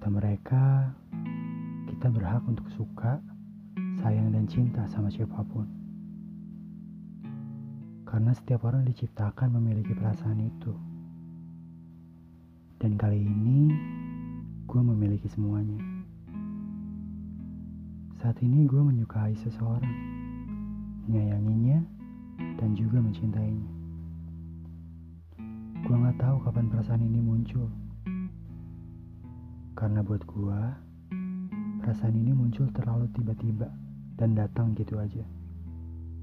kata mereka, kita berhak untuk suka, sayang, dan cinta sama siapa pun. Karena setiap orang diciptakan memiliki perasaan itu. Dan kali ini, gue memiliki semuanya. Saat ini gue menyukai seseorang, menyayanginya, dan juga mencintainya. Gue gak tahu kapan perasaan ini muncul. Karena buat gue, perasaan ini muncul terlalu tiba-tiba dan datang gitu aja,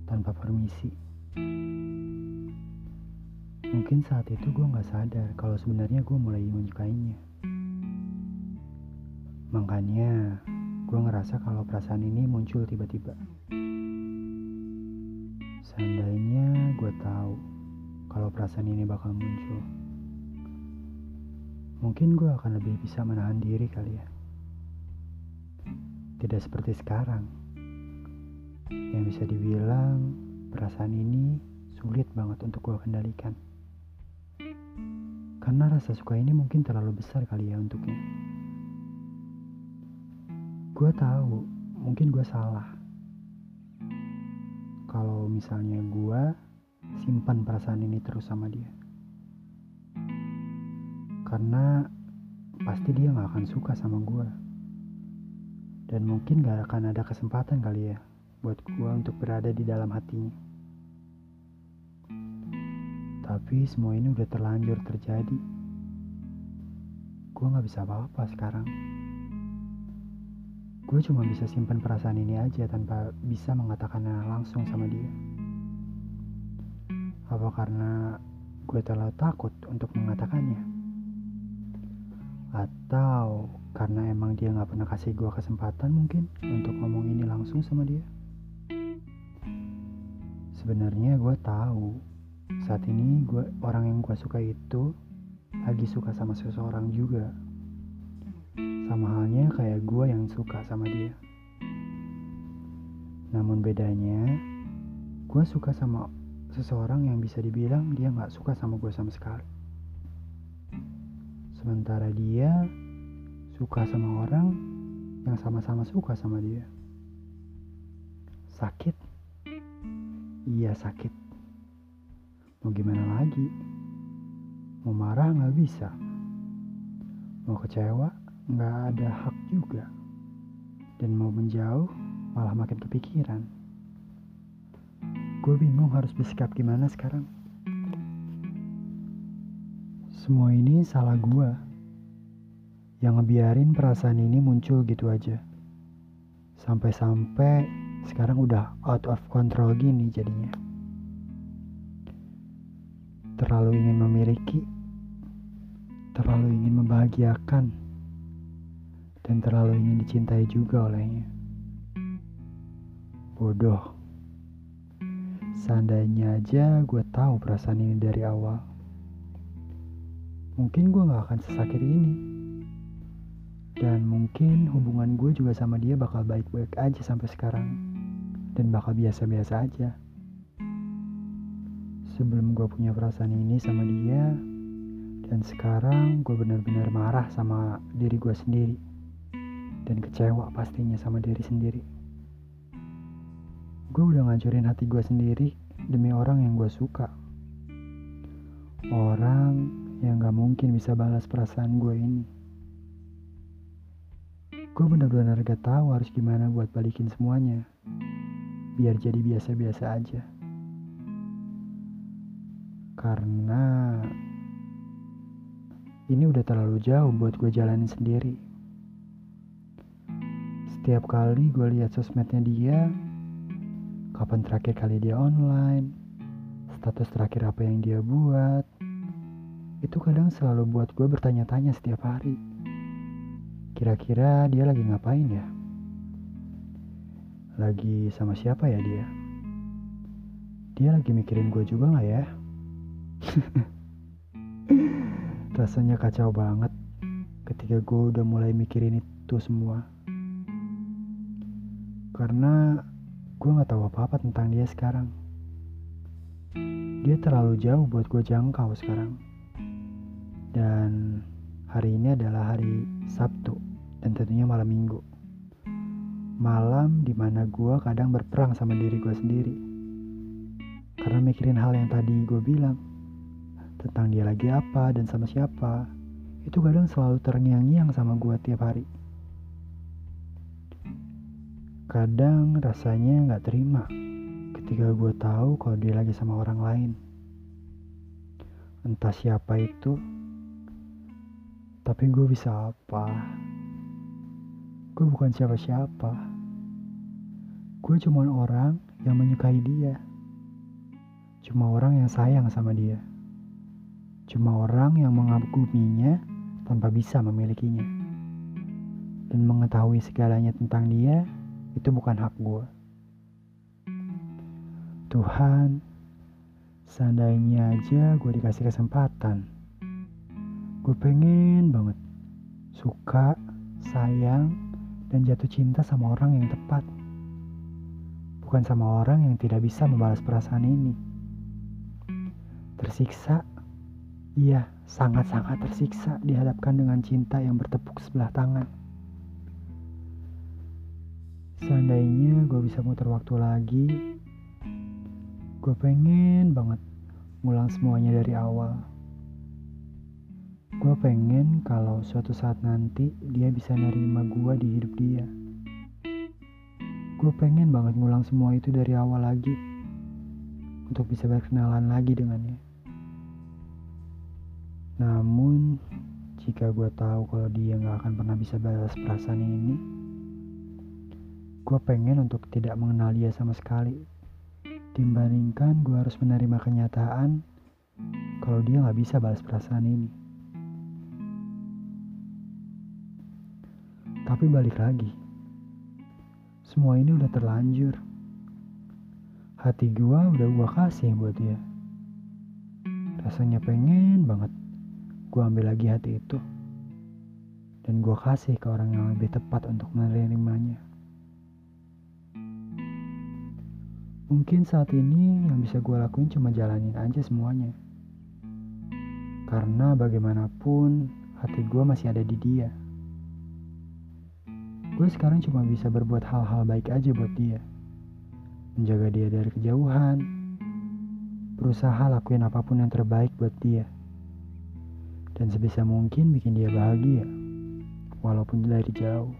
tanpa permisi. Mungkin saat itu gue gak sadar kalau sebenarnya gue mulai menyukainya. Makanya gue ngerasa kalau perasaan ini muncul tiba-tiba. Seandainya gue tahu kalau perasaan ini bakal muncul. Mungkin gue akan lebih bisa menahan diri kali ya. Tidak seperti sekarang. Yang bisa dibilang perasaan ini sulit banget untuk gue kendalikan. Karena rasa suka ini mungkin terlalu besar kali ya untuknya. Gue tahu, mungkin gue salah. Kalau misalnya gue simpan perasaan ini terus sama dia. Karena pasti dia gak akan suka sama gue. Dan mungkin gak akan ada kesempatan kali ya buat gue untuk berada di dalam hatinya. Tapi semua ini udah terlanjur terjadi. Gue gak bisa apa-apa sekarang. Gue cuma bisa simpan perasaan ini aja tanpa bisa mengatakannya langsung sama dia. Apa karena gue terlalu takut untuk mengatakannya? Atau karena emang dia gak pernah kasih gue kesempatan mungkin untuk ngomong ini langsung sama dia? Sebenarnya gue tahu saat ini gue orang yang gue suka itu lagi suka sama seseorang juga. Sama halnya kayak gue yang suka sama dia. Namun bedanya, gue suka sama seseorang yang bisa dibilang dia gak suka sama gue sama sekali. Sementara dia suka sama orang yang sama-sama suka sama dia. Sakit? Iya sakit. Mau gimana lagi? Mau marah gak bisa. Mau kecewa gak ada hak juga. Dan mau menjauh malah makin kepikiran. Gue bingung harus bersikap gimana sekarang. Semua ini salah gue. Yang ngebiarin perasaan ini muncul gitu aja. Sampai-sampai sekarang udah out of control gini jadinya. Terlalu ingin memiliki, terlalu ingin membahagiakan, dan terlalu ingin dicintai juga olehnya. Bodoh. Seandainya aja gue tahu perasaan ini dari awal. Mungkin gue gak akan sesakit ini. Dan mungkin hubungan gue juga sama dia bakal baik-baik aja sampai sekarang. Dan bakal biasa-biasa aja. Sebelum gue punya perasaan ini sama dia, dan sekarang gue benar-benar marah sama diri gue sendiri. Dan kecewa pastinya sama diri sendiri. Gue udah ngancurin hati gue sendiri demi orang yang gue suka. Orang yang gak mungkin bisa balas perasaan gue ini. Gue benar-benar gak tahu harus gimana buat balikin semuanya. Biar jadi biasa-biasa aja. Karena ini udah terlalu jauh buat gue jalanin sendiri. Setiap kali gue lihat sosmednya dia, kapan terakhir kali dia online, status terakhir apa yang dia buat, itu kadang selalu buat gue bertanya-tanya setiap hari. Kira-kira dia lagi ngapain ya? Lagi sama siapa ya dia? Dia lagi mikirin gue juga gak ya? Rasanya kacau banget ketika gue udah mulai mikirin itu semua. Karena gue gak tahu apa-apa tentang dia sekarang. Dia terlalu jauh buat gue jangkau sekarang. Dan hari ini adalah hari Sabtu. dan tentunya malam minggu. Malam di mana gue kadang berperang sama diri gue sendiri. Karena mikirin hal yang tadi gue bilang. Tentang dia lagi apa dan sama siapa. Itu kadang selalu terngiang-ngiang sama gue tiap hari. Kadang rasanya gak terima ketika gue tahu kalau dia lagi sama orang lain. Entah siapa itu, tapi gue bisa apa? Gue bukan siapa-siapa. Gue cuma orang yang menyukai dia. Cuma orang yang sayang sama dia. Cuma orang yang mengaguminya tanpa bisa memilikinya. Dan mengetahui segalanya tentang dia itu bukan hak gue. Tuhan, seandainya aja gue dikasih kesempatan, gue pengen banget suka, sayang, dan jatuh cinta sama orang yang tepat. Bukan sama orang yang tidak bisa membalas perasaan ini. Tersiksa, iya sangat-sangat tersiksa dihadapkan dengan cinta yang bertepuk sebelah tangan. Seandainya gue bisa muter waktu lagi, Gue pengen banget ngulang semuanya dari awal. Gue pengen kalau suatu saat nanti dia bisa nerima gue di hidup dia. Gue pengen banget ngulang semua itu dari awal lagi. Untuk bisa berkenalan lagi dengannya. Namun, jika gue tahu kalau dia gak akan pernah bisa balas perasaan ini, gue pengen untuk tidak mengenal dia sama sekali dibandingkan gue harus menerima kenyataan kalau dia gak bisa balas perasaan ini. Tapi balik lagi, semua ini udah terlanjur. Hati gue udah gue kasih buat dia. Rasanya pengen banget gue ambil lagi hati itu. Dan gue kasih ke orang yang lebih tepat untuk menerimanya. Mungkin saat ini yang bisa gue lakuin cuma jalanin aja semuanya. Karena bagaimanapun hati gue masih ada di dia. Gue sekarang cuma bisa berbuat hal-hal baik aja buat dia. Menjaga dia dari kejauhan. Berusaha lakuin apa pun yang terbaik buat dia. Dan sebisa mungkin bikin dia bahagia. Walaupun dari jauh.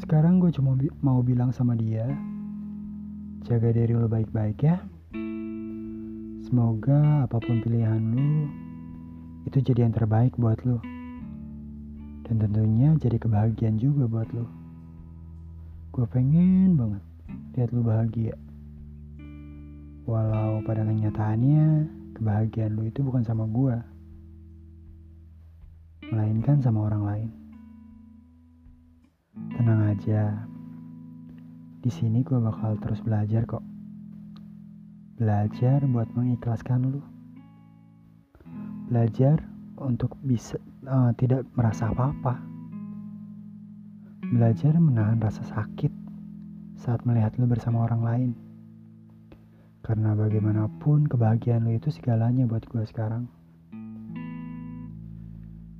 Sekarang gue cuma bi mau bilang sama dia, jaga diri lo baik-baik ya. Semoga apa pun pilihan lo, itu jadi yang terbaik buat lo. Dan tentunya jadi kebahagiaan juga buat lo. Gue pengen banget lihat lo bahagia. Walau pada kenyataannya, kebahagiaan lo itu bukan sama gue. Melainkan sama orang lain. Tenang aja. Di sini gue bakal terus belajar kok. Belajar buat mengikhlaskan lu. Belajar untuk bisa uh, tidak merasa apa-apa. Belajar menahan rasa sakit saat melihat lu bersama orang lain. Karena bagaimanapun kebahagiaan lu itu segalanya buat gue sekarang.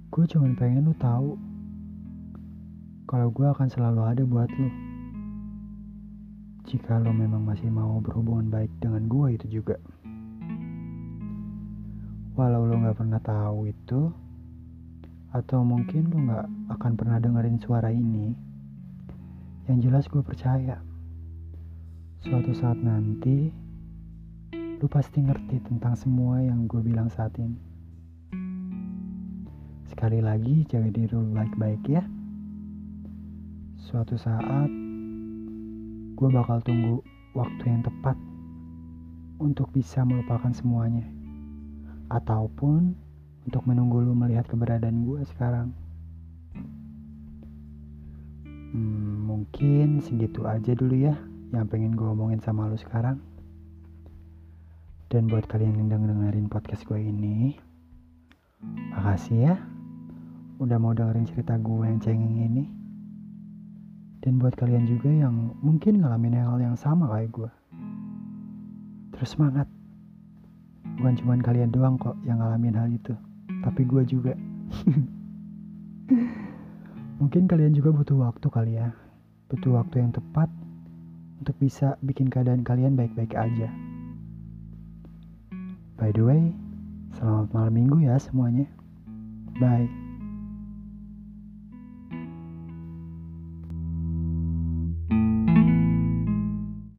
Gue cuma pengen lu tahu kalau gue akan selalu ada buat lo. Jika lo memang masih mau berhubungan baik dengan gue itu juga. Walau lo gak pernah tahu itu, atau mungkin lo gak akan pernah dengerin suara ini, yang jelas gue percaya. Suatu saat nanti, lo pasti ngerti tentang semua yang gue bilang saat ini. Sekali lagi, jaga diri lo baik-baik ya. Suatu saat, gue bakal tunggu waktu yang tepat untuk bisa melupakan semuanya. Ataupun untuk menunggu lu melihat keberadaan gue sekarang. Hmm, mungkin segitu aja dulu ya yang pengen gue omongin sama lu sekarang. Dan buat kalian yang dengerin podcast gue ini, makasih ya udah mau dengerin cerita gue yang cengeng ini. Dan buat kalian juga yang mungkin ngalamin hal yang sama kayak gue. Terus semangat. Bukan cuma kalian doang kok yang ngalamin hal itu. tapi gue juga. Mungkin kalian juga butuh waktu kali ya. Butuh waktu yang tepat untuk bisa bikin keadaan kalian baik-baik aja. By the way, selamat malam minggu ya semuanya. Bye.